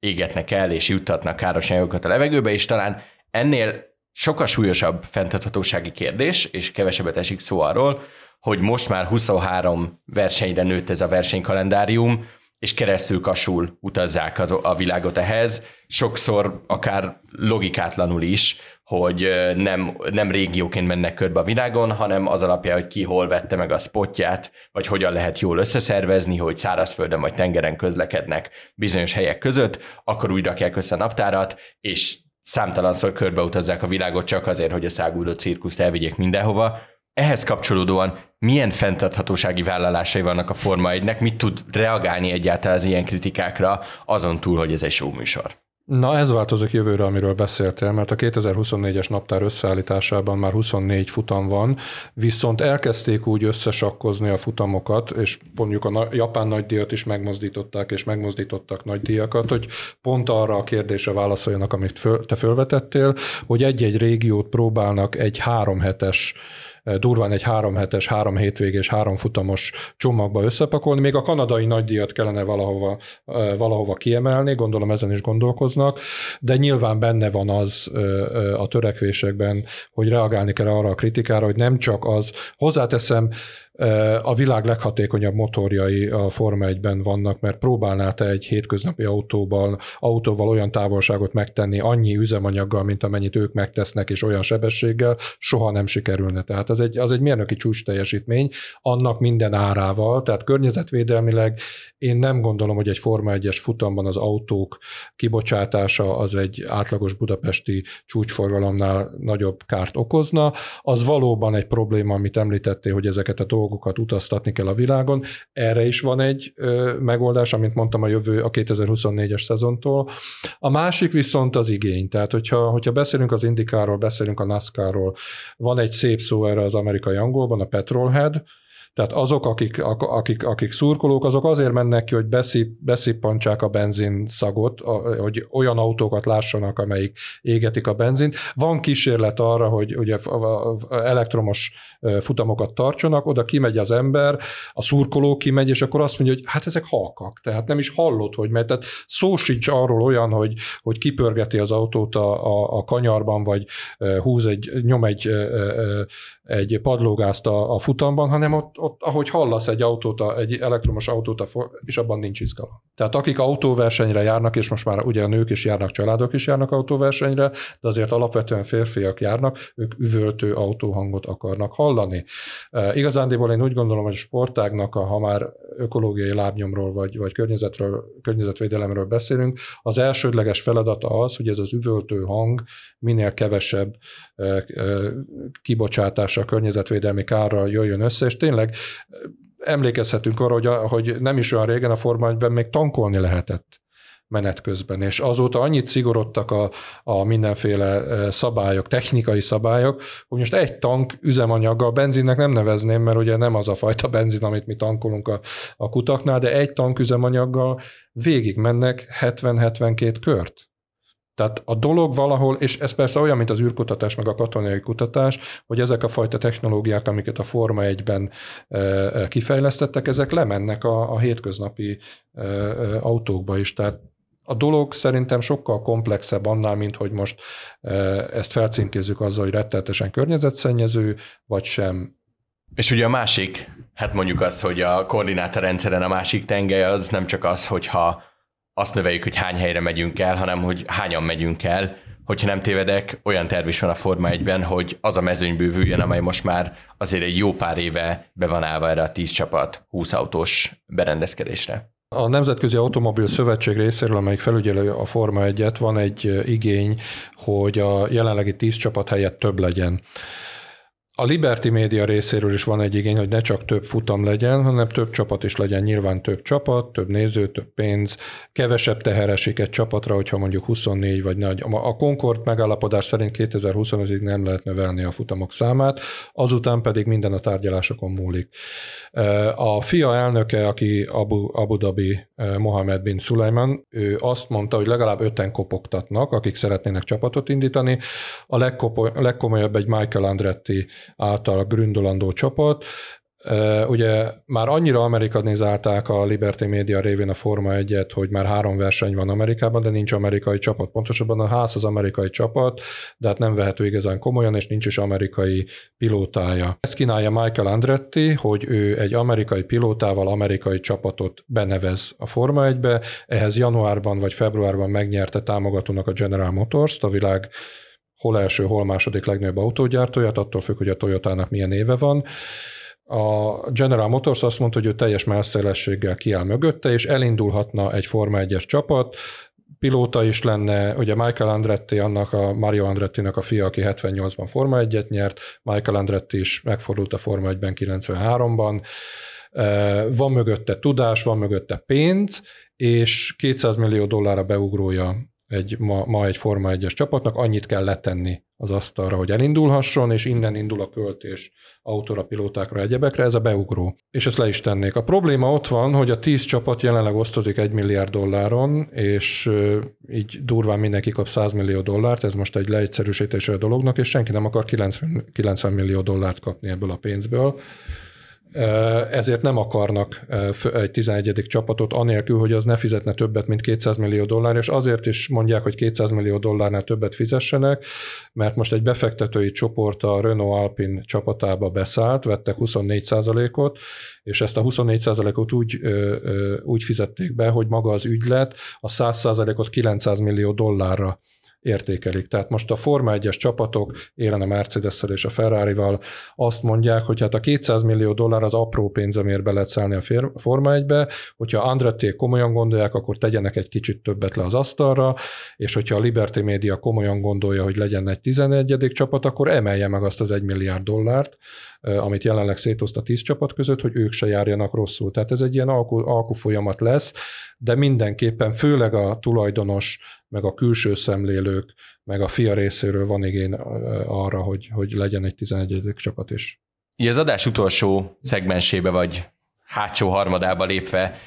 égetnek el és juttatnak káros anyagokat a levegőbe, és talán ennél sokkal súlyosabb fenntarthatósági kérdés, és kevesebbet esik szó arról, hogy most már 23 versenyre nőtt ez a versenykalendárium, és keresztül kasul utazzák az, a világot ehhez, sokszor akár logikátlanul is, hogy nem, nem régióként mennek körbe a világon, hanem az alapja, hogy ki hol vette meg a spotját, vagy hogyan lehet jól összeszervezni, hogy szárazföldön vagy tengeren közlekednek bizonyos helyek között, akkor úgy rakják össze a naptárat, és számtalanszor körbeutazzák a világot csak azért, hogy a száguldó cirkuszt elvigyék mindenhova. Ehhez kapcsolódóan milyen fenntarthatósági vállalásai vannak a Forma 1-nek, mit tud reagálni egyáltalán az ilyen kritikákra, azon túl, hogy ez egy show műsor? Na ez változik jövőre, amiről beszéltél, mert a 2024-es naptár összeállításában már 24 futam van, viszont elkezdték úgy összesakkozni a futamokat, és mondjuk a japán nagydíjat is megmozdították, és megmozdítottak nagydíjakat, hogy pont arra a kérdésre válaszoljanak, amit föl, te fölvetettél, hogy egy-egy régiót próbálnak egy három hetes durván egy három hetes, három hétvégés, három futamos csomagba összepakolni. Még a kanadai nagydíjat kellene valahova, valahova kiemelni, gondolom ezen is gondolkoznak, de nyilván benne van az a törekvésekben, hogy reagálni kell arra a kritikára, hogy nem csak az, hozzáteszem, a világ leghatékonyabb motorjai a Forma 1-ben vannak, mert próbálnál te egy hétköznapi autóval, autóval olyan távolságot megtenni annyi üzemanyaggal, mint amennyit ők megtesznek, és olyan sebességgel, soha nem sikerülne. Tehát az egy, az egy mérnöki csúcs teljesítmény, annak minden árával, tehát környezetvédelmileg én nem gondolom, hogy egy Forma 1-es futamban az autók kibocsátása az egy átlagos budapesti csúcsforgalomnál nagyobb kárt okozna. Az valóban egy probléma, amit említettél, hogy ezeket a dolgokat utaztatni kell a világon. Erre is van egy ö, megoldás, amit mondtam a jövő a 2024-es szezontól. A másik viszont az igény. Tehát, hogyha, hogyha beszélünk az Indikáról, beszélünk a NASCAR-ról, van egy szép szó erre az amerikai angolban, a petrolhead, tehát azok, akik, akik, akik szurkolók, azok azért mennek ki, hogy beszip, beszippantsák a benzin szagot, hogy olyan autókat lássanak, amelyik égetik a benzint. Van kísérlet arra, hogy ugye elektromos futamokat tartsanak, oda kimegy az ember, a szurkoló kimegy, és akkor azt mondja, hogy hát ezek halkak, tehát nem is hallott, hogy mert tehát szó sincs arról olyan, hogy, hogy kipörgeti az autót a, a, a kanyarban, vagy húz egy, nyom egy, egy padlógázt a, a futamban, hanem ott, ott, ahogy hallasz egy autót, egy elektromos autót, és abban nincs izgalom. Tehát akik autóversenyre járnak, és most már ugye a nők is járnak, családok is járnak autóversenyre, de azért alapvetően férfiak járnak, ők üvöltő autóhangot akarnak hallani. E, igazándiból én úgy gondolom, hogy a sportágnak, ha már ökológiai lábnyomról vagy, vagy környezetről, környezetvédelemről beszélünk, az elsődleges feladata az, hogy ez az üvöltő hang minél kevesebb e, e, kibocsátása, környezetvédelmi kárral jöjjön össze, és tényleg emlékezhetünk arra, hogy, hogy nem is olyan régen a Forma 1 még tankolni lehetett menet közben, és azóta annyit szigorodtak a, a mindenféle szabályok, technikai szabályok, hogy most egy tank üzemanyaggal, benzinnek nem nevezném, mert ugye nem az a fajta benzin, amit mi tankolunk a, a kutaknál, de egy tank üzemanyaggal végig mennek 70-72 kört. Tehát a dolog valahol, és ez persze olyan, mint az űrkutatás, meg a katonai kutatás, hogy ezek a fajta technológiák, amiket a Forma 1-ben kifejlesztettek, ezek lemennek a, a hétköznapi autókba is. Tehát a dolog szerintem sokkal komplexebb annál, mint hogy most ezt felcímkézzük azzal, hogy retteltesen környezetszennyező, vagy sem. És ugye a másik, hát mondjuk azt, hogy a koordinátorrendszeren a másik tengely az nem csak az, hogyha azt növeljük, hogy hány helyre megyünk el, hanem hogy hányan megyünk el. Hogyha nem tévedek, olyan terv is van a Forma 1-ben, hogy az a mezőny bővüljön, amely most már azért egy jó pár éve be van állva erre a 10 csapat 20 autós berendezkedésre. A Nemzetközi Automobil Szövetség részéről, amelyik felügyelő a Forma 1-et, van egy igény, hogy a jelenlegi 10 csapat helyett több legyen. A Liberty Media részéről is van egy igény, hogy ne csak több futam legyen, hanem több csapat is legyen. Nyilván több csapat, több néző, több pénz, kevesebb teher esik egy csapatra, hogyha mondjuk 24 vagy nagy. A Concord megállapodás szerint 2025-ig nem lehet növelni a futamok számát, azután pedig minden a tárgyalásokon múlik. A FIA elnöke, aki Abu, Abu Dhabi Mohamed bin Sulaiman, ő azt mondta, hogy legalább öten kopogtatnak, akik szeretnének csapatot indítani. A legkomolyabb egy Michael Andretti által gründolandó csapat. Ugye már annyira amerikanizálták a Liberty Media révén a Forma 1-et, hogy már három verseny van Amerikában, de nincs amerikai csapat. Pontosabban a ház az amerikai csapat, de hát nem vehető igazán komolyan, és nincs is amerikai pilótája. Ezt kínálja Michael Andretti, hogy ő egy amerikai pilótával amerikai csapatot benevez a Forma 1-be. Ehhez januárban vagy februárban megnyerte támogatónak a General Motors, a világ hol első, hol második legnagyobb autógyártóját, attól függ, hogy a Toyotának milyen éve van. A General Motors azt mondta, hogy ő teljes messzélességgel kiáll mögötte, és elindulhatna egy Forma 1-es csapat, pilóta is lenne, ugye Michael Andretti, annak a Mario Andrettinek a fia, aki 78-ban Forma 1-et nyert, Michael Andretti is megfordult a Forma 1-ben 93-ban, van mögötte tudás, van mögötte pénz, és 200 millió dollárra beugrója egy, ma, ma egy Forma 1-es csapatnak, annyit kell letenni az asztalra, hogy elindulhasson, és innen indul a költés autóra, pilótákra, egyebekre, ez a beugró. És ezt le is tennék. A probléma ott van, hogy a 10 csapat jelenleg osztozik 1 milliárd dolláron, és így durván mindenki kap 100 millió dollárt, ez most egy leegyszerűsítése a dolognak, és senki nem akar 90, 90 millió dollárt kapni ebből a pénzből ezért nem akarnak egy 11. csapatot anélkül, hogy az ne fizetne többet, mint 200 millió dollár, és azért is mondják, hogy 200 millió dollárnál többet fizessenek, mert most egy befektetői csoport a Renault Alpine csapatába beszállt, vettek 24%-ot, és ezt a 24%-ot úgy, úgy fizették be, hogy maga az ügylet a 100%-ot 900 millió dollárra értékelik. Tehát most a Forma 1-es csapatok, élen a mercedes és a Ferrari-val azt mondják, hogy hát a 200 millió dollár az apró pénz, amiért be lehet szállni a Forma 1-be, hogyha Andretti komolyan gondolják, akkor tegyenek egy kicsit többet le az asztalra, és hogyha a Liberty Media komolyan gondolja, hogy legyen egy 11. csapat, akkor emelje meg azt az 1 milliárd dollárt, amit jelenleg szétoszt a 10 csapat között, hogy ők se járjanak rosszul. Tehát ez egy ilyen alku, alku folyamat lesz, de mindenképpen főleg a tulajdonos, meg a külső szemlélők, meg a fia részéről van igény arra, hogy, hogy legyen egy 11. csapat is. Így az adás utolsó szegmensébe, vagy hátsó harmadába lépve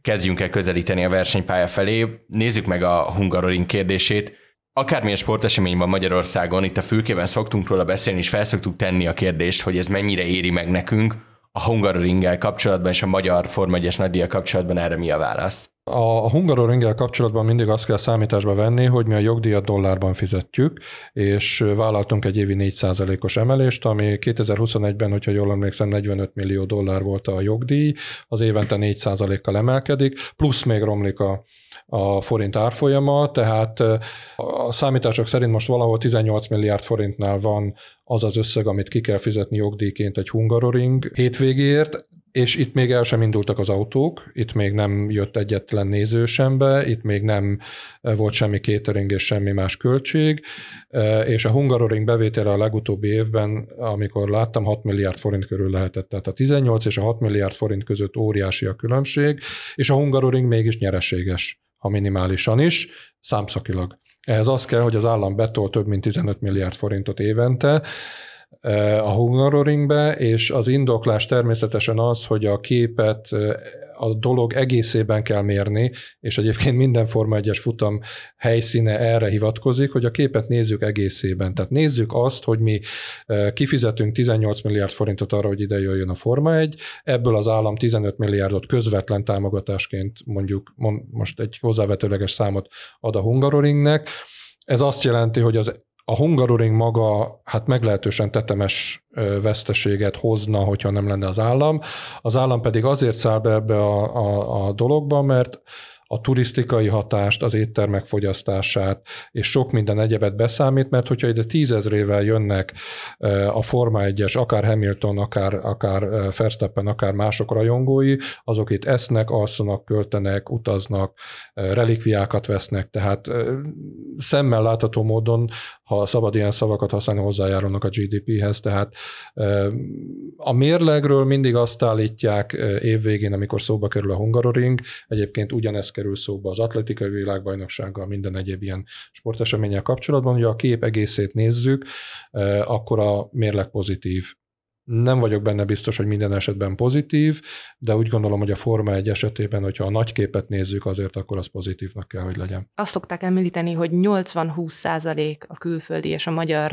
kezdjünk el közelíteni a versenypálya felé. Nézzük meg a Hungaroring kérdését. Akármilyen sportesemény van Magyarországon, itt a fülkében szoktunk róla beszélni, és felszoktuk tenni a kérdést, hogy ez mennyire éri meg nekünk, a Hungaroringgel kapcsolatban és a magyar Forma 1-es nagydíjjal kapcsolatban erre mi a válasz? A Hungaroringgel kapcsolatban mindig azt kell számításba venni, hogy mi a jogdíjat dollárban fizetjük, és vállaltunk egy évi 4%-os emelést, ami 2021-ben, hogyha jól emlékszem, 45 millió dollár volt a jogdíj, az évente 4%-kal emelkedik, plusz még romlik a, a forint árfolyama, tehát a számítások szerint most valahol 18 milliárd forintnál van az az összeg, amit ki kell fizetni jogdíjként egy Hungaroring hétvégéért, és itt még el sem indultak az autók, itt még nem jött egyetlen néző sem be, itt még nem volt semmi catering és semmi más költség, és a Hungaroring bevétele a legutóbbi évben, amikor láttam, 6 milliárd forint körül lehetett. Tehát a 18 és a 6 milliárd forint között óriási a különbség, és a Hungaroring mégis nyereséges, ha minimálisan is, számszakilag. Ehhez az kell, hogy az állam betol több mint 15 milliárd forintot évente, a Hungaroringbe, és az indoklás természetesen az, hogy a képet a dolog egészében kell mérni, és egyébként minden Forma 1-es futam helyszíne erre hivatkozik, hogy a képet nézzük egészében. Tehát nézzük azt, hogy mi kifizetünk 18 milliárd forintot arra, hogy ide jöjjön a Forma 1, ebből az állam 15 milliárdot közvetlen támogatásként mondjuk most egy hozzávetőleges számot ad a Hungaroringnek. Ez azt jelenti, hogy az a Hungaroring maga hát meglehetősen tetemes veszteséget hozna, hogyha nem lenne az állam. Az állam pedig azért száll be ebbe a, a, a dologba, mert a turisztikai hatást, az éttermek fogyasztását, és sok minden egyebet beszámít, mert hogyha ide tízezrével jönnek a Forma 1-es, akár Hamilton, akár, akár Verstappen, akár mások rajongói, azok itt esznek, alszanak, költenek, utaznak, relikviákat vesznek, tehát szemmel látható módon, ha szabad ilyen szavakat használni, hozzájárulnak a GDP-hez, tehát a mérlegről mindig azt állítják évvégén, amikor szóba kerül a Hungaroring, egyébként ugyanezt kerül szóba az atletikai világbajnoksággal, minden egyéb ilyen sporteseménnyel kapcsolatban, hogy a kép egészét nézzük, eh, akkor a mérleg pozitív. Nem vagyok benne biztos, hogy minden esetben pozitív, de úgy gondolom, hogy a Forma egy esetében, hogyha a nagy képet nézzük, azért akkor az pozitívnak kell, hogy legyen. Azt szokták említeni, hogy 80-20 százalék a külföldi és a magyar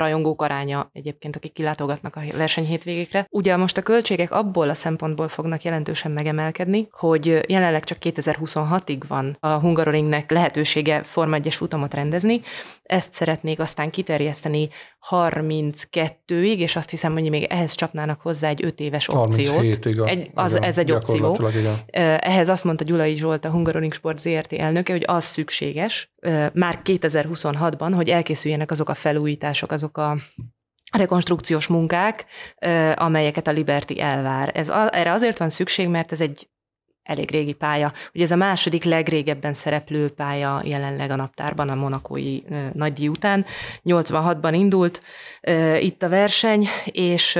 rajongók aránya egyébként, akik kilátogatnak a verseny hétvégékre. Ugye most a költségek abból a szempontból fognak jelentősen megemelkedni, hogy jelenleg csak 2026-ig van a Hungaroringnek lehetősége Forma 1 futamot rendezni. Ezt szeretnék aztán kiterjeszteni 32-ig, és azt hiszem, hogy még ehhez csapnának hozzá egy 5 éves opciót. Egy, az, igen, ez egy opció. Igen. Ehhez azt mondta Gyulai Zsolt, a Hungaroring Sport ZRT elnöke, hogy az szükséges, már 2026-ban, hogy elkészüljenek azok a felújítások, azok a rekonstrukciós munkák, amelyeket a Liberty elvár. Ez, erre azért van szükség, mert ez egy elég régi pálya. Ugye ez a második legrégebben szereplő pálya jelenleg a naptárban a monakói nagydíj után. 86-ban indult itt a verseny, és,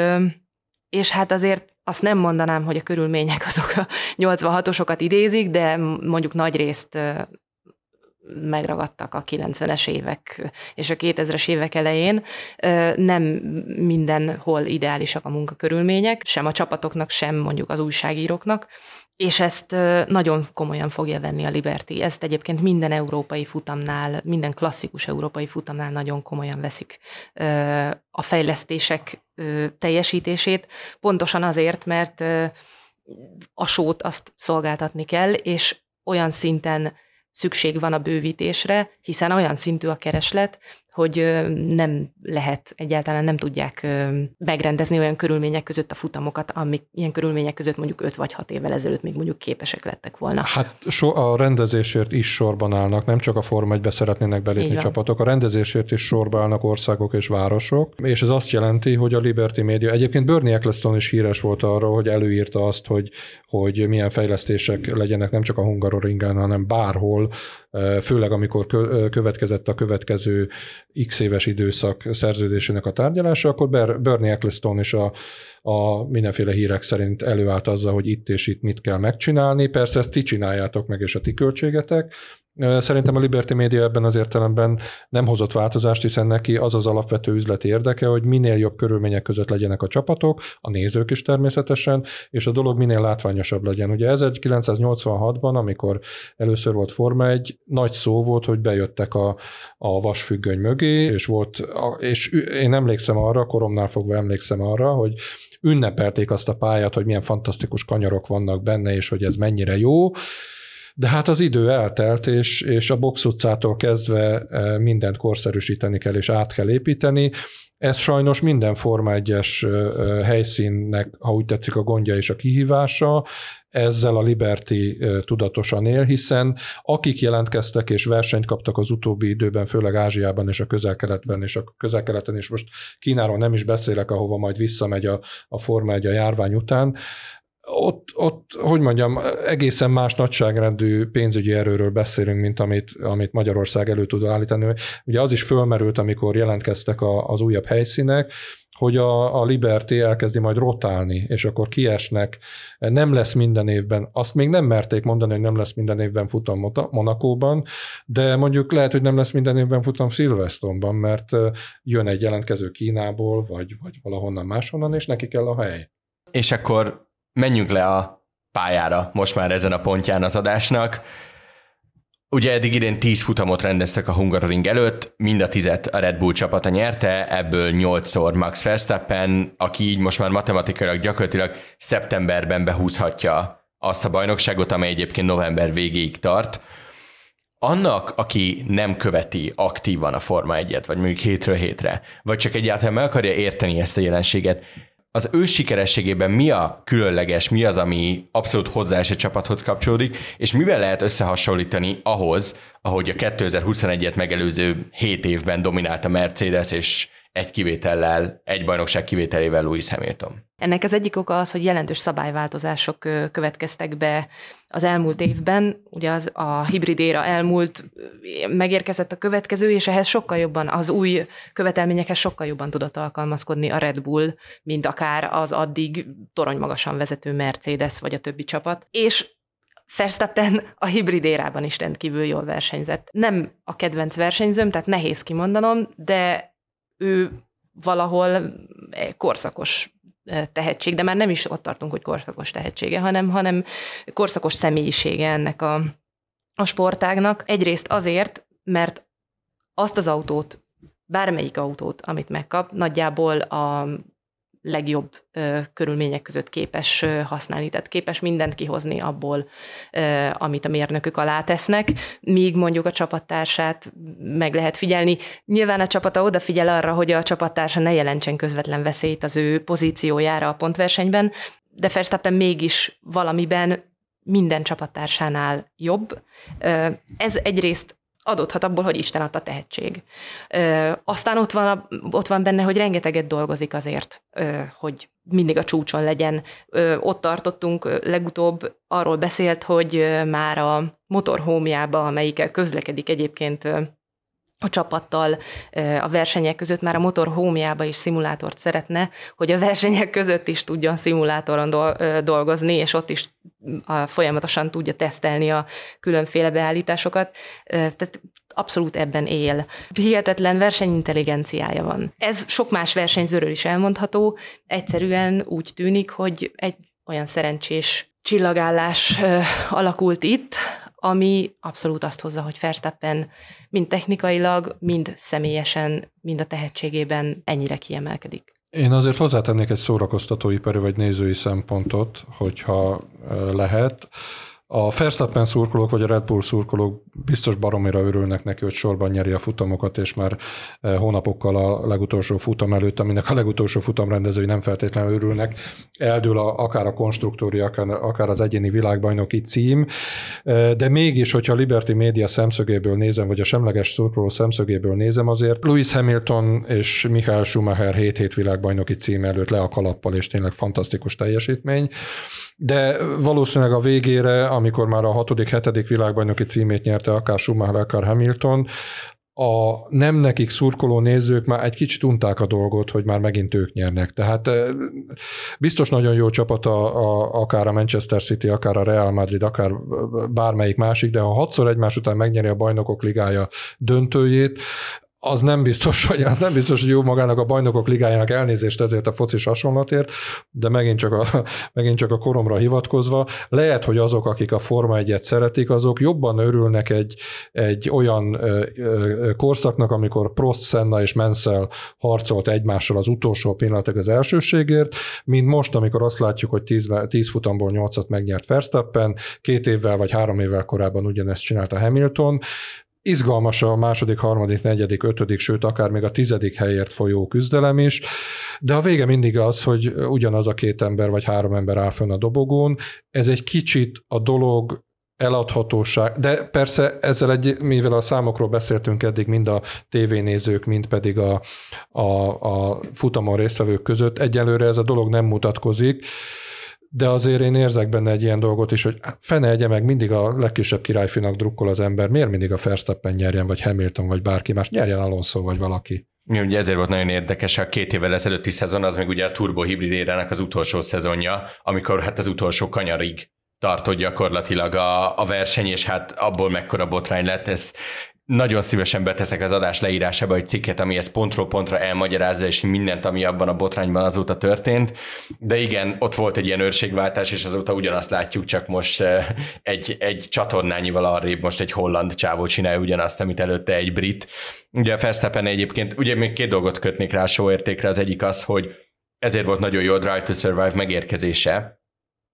és hát azért azt nem mondanám, hogy a körülmények azok a 86-osokat idézik, de mondjuk nagy részt megragadtak a 90-es évek és a 2000-es évek elején. Nem mindenhol ideálisak a munkakörülmények, sem a csapatoknak, sem mondjuk az újságíróknak, és ezt nagyon komolyan fogja venni a Liberty. Ezt egyébként minden európai futamnál, minden klasszikus európai futamnál nagyon komolyan veszik a fejlesztések teljesítését, pontosan azért, mert a sót azt szolgáltatni kell, és olyan szinten szükség van a bővítésre, hiszen olyan szintű a kereslet, hogy nem lehet, egyáltalán nem tudják megrendezni olyan körülmények között a futamokat, amik ilyen körülmények között mondjuk 5 vagy 6 évvel ezelőtt még mondjuk képesek lettek volna. Hát so, a rendezésért is sorban állnak, nem csak a Forma 1 szeretnének belépni csapatok, a rendezésért is sorban állnak országok és városok, és ez azt jelenti, hogy a Liberty Media, egyébként Bernie Eccleston is híres volt arról, hogy előírta azt, hogy, hogy milyen fejlesztések legyenek nem csak a Hungaroringen, hanem bárhol, főleg amikor következett a következő x éves időszak szerződésének a tárgyalása, akkor Bernie Eccleston is a, a mindenféle hírek szerint előállt azzal, hogy itt és itt mit kell megcsinálni. Persze ezt ti csináljátok meg, és a ti költségetek, Szerintem a Liberty Media ebben az értelemben nem hozott változást, hiszen neki az az alapvető üzleti érdeke, hogy minél jobb körülmények között legyenek a csapatok, a nézők is természetesen, és a dolog minél látványosabb legyen. Ugye 1986-ban, amikor először volt Forma 1, nagy szó volt, hogy bejöttek a, a vasfüggöny mögé, és volt, és én emlékszem arra, koromnál fogva emlékszem arra, hogy ünnepelték azt a pályát, hogy milyen fantasztikus kanyarok vannak benne, és hogy ez mennyire jó, de hát az idő eltelt, és, és a box utcától kezdve e, mindent korszerűsíteni kell, és át kell építeni. Ez sajnos minden Forma 1-es e, e, helyszínnek, ha úgy tetszik, a gondja és a kihívása. Ezzel a Liberty tudatosan él, hiszen akik jelentkeztek és versenyt kaptak az utóbbi időben, főleg Ázsiában és a közel-keletben, és a közel-keleten, és most Kínáról nem is beszélek, ahova majd visszamegy a, a Forma 1 a járvány után, ott, ott, hogy mondjam, egészen más nagyságrendű pénzügyi erőről beszélünk, mint amit, amit Magyarország elő tud állítani. Ugye az is fölmerült, amikor jelentkeztek a, az újabb helyszínek, hogy a, a Liberty elkezdi majd rotálni, és akkor kiesnek, nem lesz minden évben, azt még nem merték mondani, hogy nem lesz minden évben futam Monakóban, de mondjuk lehet, hogy nem lesz minden évben futam Silverstone-ban, mert jön egy jelentkező Kínából, vagy, vagy valahonnan máshonnan, és neki kell a hely. És akkor menjünk le a pályára most már ezen a pontján az adásnak. Ugye eddig idén 10 futamot rendeztek a Hungaroring előtt, mind a tizet a Red Bull csapata nyerte, ebből 8-szor Max Verstappen, aki így most már matematikailag gyakorlatilag szeptemberben behúzhatja azt a bajnokságot, amely egyébként november végéig tart. Annak, aki nem követi aktívan a Forma 1-et, vagy mondjuk hétről hétre, vagy csak egyáltalán meg akarja érteni ezt a jelenséget, az ő sikerességében mi a különleges, mi az, ami abszolút hozzá egy csapathoz kapcsolódik, és mivel lehet összehasonlítani ahhoz, ahogy a 2021-et megelőző 7 évben dominált a Mercedes, és egy kivétellel, egy bajnokság kivételével Louis Hamilton. Ennek az egyik oka az, hogy jelentős szabályváltozások következtek be az elmúlt évben. Ugye az a hibrid éra elmúlt, megérkezett a következő, és ehhez sokkal jobban, az új követelményekhez sokkal jobban tudott alkalmazkodni a Red Bull, mint akár az addig torony magasan vezető Mercedes vagy a többi csapat. És Verstappen a hibrid érában is rendkívül jól versenyzett. Nem a kedvenc versenyzőm, tehát nehéz kimondanom, de ő valahol korszakos tehetség, de már nem is ott tartunk, hogy korszakos tehetsége, hanem, hanem korszakos személyisége ennek a, a sportágnak. Egyrészt azért, mert azt az autót, bármelyik autót, amit megkap, nagyjából a legjobb ö, körülmények között képes ö, használni, tehát képes mindent kihozni abból, ö, amit a mérnökök alá tesznek, míg mondjuk a csapattársát meg lehet figyelni. Nyilván a csapata odafigyel arra, hogy a csapattársa ne jelentsen közvetlen veszélyt az ő pozíciójára a pontversenyben, de Verstappen mégis valamiben minden csapattársánál jobb. Ez egyrészt adódhat abból, hogy Isten adta tehetség. Ö, aztán ott van, ott van benne, hogy rengeteget dolgozik azért, ö, hogy mindig a csúcson legyen. Ö, ott tartottunk legutóbb, arról beszélt, hogy már a motorhómjába, amelyikkel közlekedik egyébként a csapattal a versenyek között már a motor hómjába is szimulátort szeretne, hogy a versenyek között is tudjon szimulátoron dolgozni, és ott is folyamatosan tudja tesztelni a különféle beállításokat. Tehát abszolút ebben él. Hihetetlen versenyintelligenciája van. Ez sok más versenyzőről is elmondható. Egyszerűen úgy tűnik, hogy egy olyan szerencsés csillagállás alakult itt, ami abszolút azt hozza, hogy Verstappen mind technikailag, mind személyesen, mind a tehetségében ennyire kiemelkedik. Én azért hozzátennék egy szórakoztatóipari vagy nézői szempontot, hogyha lehet. A Verstappen szurkolók vagy a Red Bull szurkolók biztos baromira örülnek neki, hogy sorban nyeri a futamokat, és már eh, hónapokkal a legutolsó futam előtt, aminek a legutolsó futam rendezői nem feltétlenül örülnek, eldől a, akár a konstruktóri, akár, az egyéni világbajnoki cím, eh, de mégis, hogyha a Liberty Media szemszögéből nézem, vagy a semleges szurkoló szemszögéből nézem, azért Lewis Hamilton és Michael Schumacher 7-7 világbajnoki cím előtt le a kalappal, és tényleg fantasztikus teljesítmény de valószínűleg a végére, amikor már a hatodik, hetedik világbajnoki címét nyerte akár Schumacher, akár Hamilton, a nem nekik szurkoló nézők már egy kicsit unták a dolgot, hogy már megint ők nyernek. Tehát biztos nagyon jó csapat a, a, akár a Manchester City, akár a Real Madrid, akár bármelyik másik, de ha hatszor egymás után megnyeri a bajnokok ligája döntőjét, az nem biztos, hogy az nem biztos, hogy jó magának a bajnokok ligájának elnézést ezért a focis hasonlatért, de megint csak, a, megint csak a koromra hivatkozva, lehet, hogy azok, akik a Forma 1 szeretik, azok jobban örülnek egy, egy olyan ö, ö, korszaknak, amikor Prost, Senna és Mansell harcolt egymással az utolsó pillanatok az elsőségért, mint most, amikor azt látjuk, hogy 10, 10 futamból 8-at megnyert Verstappen, két évvel vagy három évvel korábban ugyanezt csinálta Hamilton, izgalmas a második, harmadik, negyedik, ötödik, sőt akár még a tizedik helyért folyó küzdelem is, de a vége mindig az, hogy ugyanaz a két ember vagy három ember áll fönn a dobogón. Ez egy kicsit a dolog eladhatóság, de persze ezzel egy, mivel a számokról beszéltünk eddig, mind a tévénézők, mind pedig a, a, a futamon résztvevők között, egyelőre ez a dolog nem mutatkozik, de azért én érzek benne egy ilyen dolgot is, hogy fene egye meg mindig a legkisebb királyfinak drukkol az ember, miért mindig a Verstappen nyerjen, vagy Hamilton, vagy bárki más, nyerjen Alonso, vagy valaki. Ugye ezért volt nagyon érdekes a két évvel ezelőtti szezon, az még ugye a Turbo Hybrid érának az utolsó szezonja, amikor hát az utolsó kanyarig tartott gyakorlatilag a, a verseny, és hát abból mekkora botrány lett, ez nagyon szívesen beteszek az adás leírásába egy cikket, ami ezt pontról pontra elmagyarázza, és mindent, ami abban a botrányban azóta történt. De igen, ott volt egy ilyen őrségváltás, és azóta ugyanazt látjuk, csak most eh, egy, egy csatornányival arrébb most egy holland csávó csinálja ugyanazt, amit előtte egy brit. Ugye a Verstappen egyébként, ugye még két dolgot kötnék rá a show értékre, az egyik az, hogy ezért volt nagyon jó a Drive to Survive megérkezése,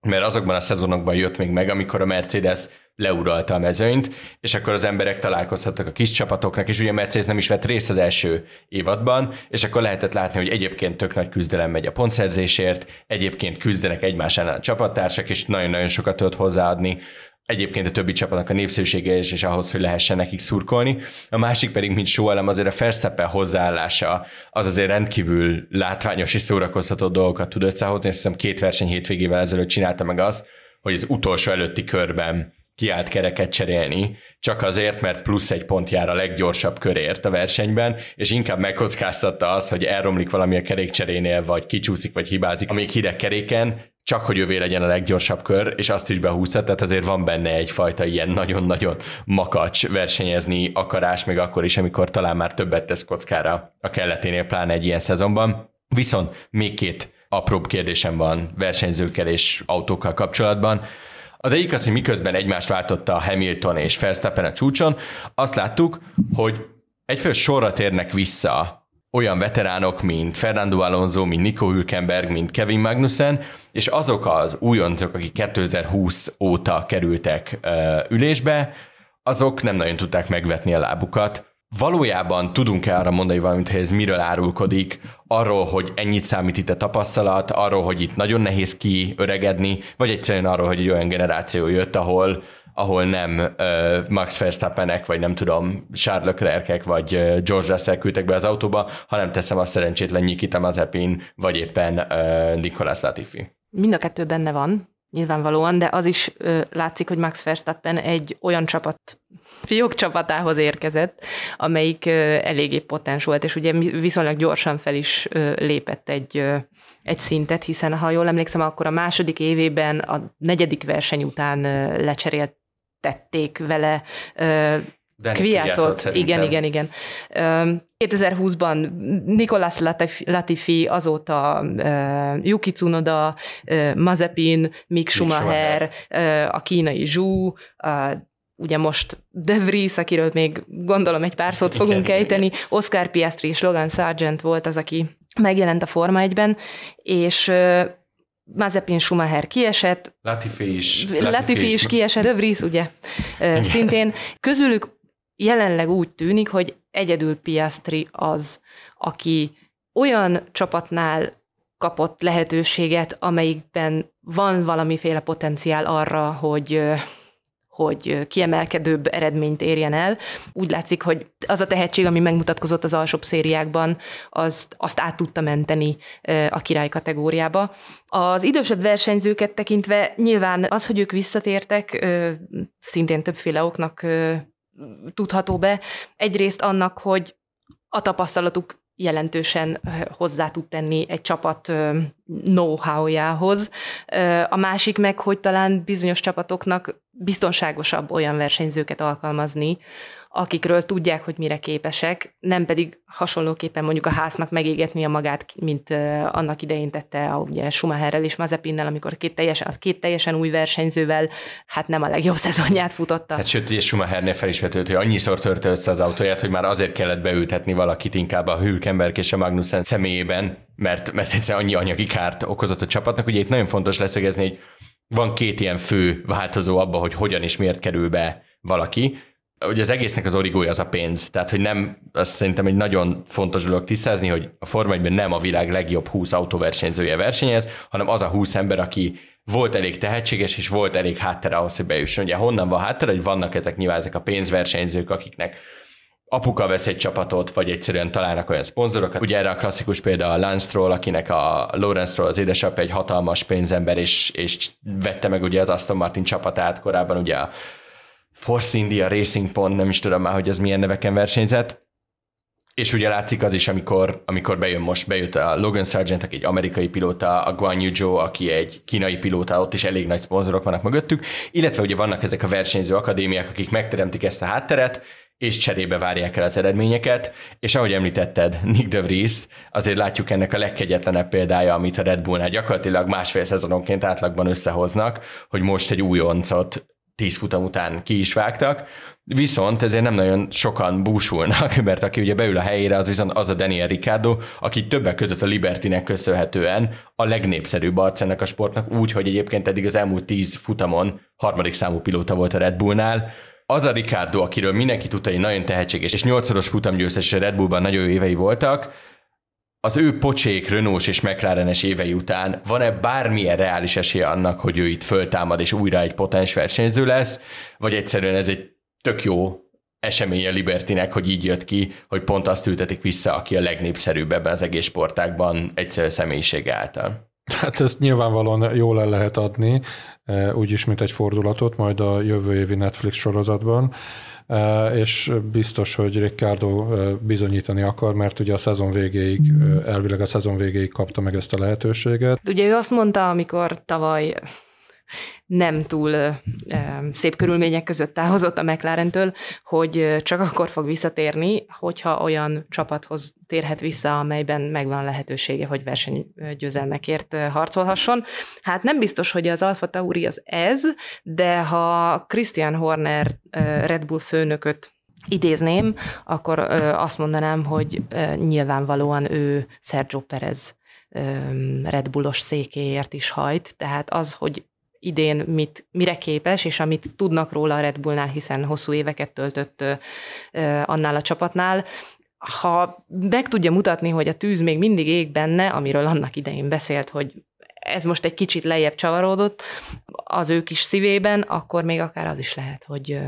mert azokban a szezonokban jött még meg, amikor a Mercedes leuralta a mezőnyt, és akkor az emberek találkozhattak a kis csapatoknak, és ugye Mercedes nem is vett részt az első évadban, és akkor lehetett látni, hogy egyébként tök nagy küzdelem megy a pontszerzésért, egyébként küzdenek egymás ellen a csapattársak, és nagyon-nagyon sokat tudott hozzáadni egyébként a többi csapatnak a népszerűsége is, és ahhoz, hogy lehessen nekik szurkolni. A másik pedig, mint elem, azért a Verstappen hozzáállása az azért rendkívül látványos és szórakoztató dolgokat tud összehozni. Azt hiszem két verseny hétvégével ezelőtt csinálta meg azt, hogy az utolsó előtti körben kiállt kereket cserélni, csak azért, mert plusz egy pont jár a leggyorsabb körért a versenyben, és inkább megkockáztatta az, hogy elromlik valami a kerékcserénél, vagy kicsúszik, vagy hibázik, amíg hideg keréken, csak hogy ővé legyen a leggyorsabb kör, és azt is behúzta, tehát azért van benne egyfajta ilyen nagyon-nagyon makacs versenyezni akarás, még akkor is, amikor talán már többet tesz kockára a kelleténél, pláne egy ilyen szezonban. Viszont még két apróbb kérdésem van versenyzőkkel és autókkal kapcsolatban. Az egyik az, hogy miközben egymást váltotta a Hamilton és Verstappen a csúcson, azt láttuk, hogy egyfős sorra térnek vissza olyan veteránok, mint Fernando Alonso, mint Nico Hülkenberg, mint Kevin Magnussen, és azok az újoncok, akik 2020 óta kerültek ülésbe, azok nem nagyon tudták megvetni a lábukat. Valójában tudunk-e arra mondani valamit, hogy ez miről árulkodik, arról, hogy ennyit számít itt a tapasztalat, arról, hogy itt nagyon nehéz kiöregedni, vagy egyszerűen arról, hogy egy olyan generáció jött, ahol ahol nem uh, Max Verstappenek, vagy nem tudom, Charles Leclerc vagy uh, George Russell küldtek be az autóba, hanem teszem a szerencsétlen Nikita Mazepin, vagy éppen uh, Nicolas Latifi. Mind a kettő benne van, nyilvánvalóan, de az is ö, látszik, hogy Max Verstappen egy olyan csapat, fiók csapatához érkezett, amelyik ö, eléggé potens volt, és ugye viszonylag gyorsan fel is ö, lépett egy, ö, egy szintet, hiszen ha jól emlékszem, akkor a második évében a negyedik verseny után ö, lecserélt tették vele Kviatot, igen, igen, igen. 2020-ban Nicolas Latifi, azóta uh, Yuki Tsunoda, uh, Mazepin, Mick Schumacher, uh, a kínai Zhu, uh, ugye most De Vries, akiről még gondolom egy pár szót fogunk igen, ejteni, igen. Oscar Piastri és Logan Sargent volt az, aki megjelent a Forma 1-ben, és Mazepin Schumacher kiesett. Latifi is. Latifi, Latifi is kiesett, De Vries ugye szintén. Közülük jelenleg úgy tűnik, hogy egyedül Piastri az, aki olyan csapatnál kapott lehetőséget, amelyikben van valamiféle potenciál arra, hogy hogy kiemelkedőbb eredményt érjen el. Úgy látszik, hogy az a tehetség, ami megmutatkozott az alsóbb szériákban, azt, azt át tudta menteni a király kategóriába. Az idősebb versenyzőket tekintve nyilván az, hogy ők visszatértek, szintén többféle oknak tudható be. Egyrészt annak, hogy a tapasztalatuk jelentősen hozzá tud tenni egy csapat know-how-jához. A másik meg, hogy talán bizonyos csapatoknak biztonságosabb olyan versenyzőket alkalmazni, akikről tudják, hogy mire képesek, nem pedig hasonlóképpen mondjuk a háznak megégetni a magát, mint annak idején tette a, ugye Schumacherrel és Mazepinnel, amikor két teljesen, két teljesen új versenyzővel hát nem a legjobb szezonját futotta. Hát sőt, ugye Schumachernél fel is hogy annyiszor törte össze az autóját, hogy már azért kellett beültetni valakit inkább a Hülkenberg és a Magnussen személyében, mert, mert egyszerűen annyi anyagi kárt okozott a csapatnak. Ugye itt nagyon fontos leszegezni, hogy van két ilyen fő változó abban, hogy hogyan és miért kerül be valaki hogy az egésznek az origója az a pénz. Tehát, hogy nem, azt szerintem egy nagyon fontos dolog tisztázni, hogy a Forma 1 nem a világ legjobb 20 autóversenyzője versenyez, hanem az a 20 ember, aki volt elég tehetséges, és volt elég háttere ahhoz, hogy bejusson. Ugye honnan van háttere, hogy vannak ezek nyilván ezek a pénzversenyzők, akiknek apuka vesz egy csapatot, vagy egyszerűen találnak olyan szponzorokat. Ugye erre a klasszikus példa a Lance Stroll, akinek a Lawrence Stroll az édesapja egy hatalmas pénzember, és, és vette meg ugye az Aston Martin csapatát korábban ugye a Force India Racing Pont, nem is tudom már, hogy ez milyen neveken versenyzett. és ugye látszik az is, amikor, amikor bejön most, bejött a Logan Sargent, aki egy amerikai pilóta, a Guan Yu Zhou, aki egy kínai pilóta, ott is elég nagy szponzorok vannak mögöttük, illetve ugye vannak ezek a versenyző akadémiák, akik megteremtik ezt a hátteret, és cserébe várják el az eredményeket, és ahogy említetted Nick de Vries, azért látjuk ennek a legkegyetlenebb példája, amit a Red Bullnál gyakorlatilag másfél szezononként átlagban összehoznak, hogy most egy újoncot tíz futam után ki is vágtak, viszont ezért nem nagyon sokan búsulnak, mert aki ugye beül a helyére, az viszont az a Daniel Ricciardo, aki többek között a Libertinek köszönhetően a legnépszerűbb arc ennek a sportnak, úgy, hogy egyébként eddig az elmúlt tíz futamon harmadik számú pilóta volt a Red Bullnál, az a Ricardo, akiről mindenki tudta, hogy nagyon tehetséges, és nyolcszoros futamgyőztes Red Bullban nagyon jó évei voltak, az ő pocsék, Renault és McLarenes évei után van-e bármilyen reális esélye annak, hogy ő itt föltámad és újra egy potens versenyző lesz, vagy egyszerűen ez egy tök jó esemény a Libertinek, hogy így jött ki, hogy pont azt ültetik vissza, aki a legnépszerűbb ebben az egész sportákban egyszerű személyiség által. Hát ezt nyilvánvalóan jól el lehet adni, eh, úgyis, mint egy fordulatot, majd a jövő évi Netflix sorozatban és biztos, hogy Ricardo bizonyítani akar, mert ugye a szezon végéig, elvileg a szezon végéig kapta meg ezt a lehetőséget. Ugye ő azt mondta, amikor tavaly nem túl szép körülmények között távozott a McLaren-től, hogy csak akkor fog visszatérni, hogyha olyan csapathoz térhet vissza, amelyben megvan lehetősége, hogy versenygyőzelmekért harcolhasson. Hát nem biztos, hogy az Alfa Tauri az ez, de ha Christian Horner Red Bull főnököt idézném, akkor azt mondanám, hogy nyilvánvalóan ő Sergio Perez Red Bullos székéért is hajt, tehát az, hogy idén mit, mire képes, és amit tudnak róla a Red Bullnál, hiszen hosszú éveket töltött annál a csapatnál, ha meg tudja mutatni, hogy a tűz még mindig ég benne, amiről annak idején beszélt, hogy ez most egy kicsit lejjebb csavarodott az ő kis szívében, akkor még akár az is lehet, hogy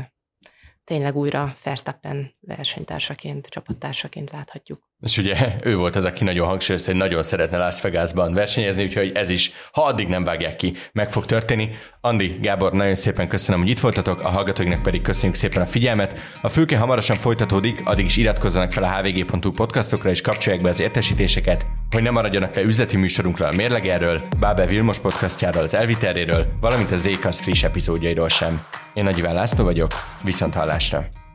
tényleg újra Verstappen versenytársaként, csapattársaként láthatjuk. És ugye ő volt az, aki nagyon hangsúlyozta, hogy nagyon szeretne Las Vegasban versenyezni, úgyhogy ez is, ha addig nem vágják ki, meg fog történni. Andi, Gábor, nagyon szépen köszönöm, hogy itt voltatok, a hallgatóinknak pedig köszönjük szépen a figyelmet. A fülke hamarosan folytatódik, addig is iratkozzanak fel a hvg.hu podcastokra és kapcsolják be az értesítéseket, hogy ne maradjanak le üzleti műsorunkra a Mérlegerről, Bábel Vilmos podcastjáról, az Elviteréről, valamint a Zcast friss epizódjairól sem. Én Nagy Iván László vagyok, viszont hallásra!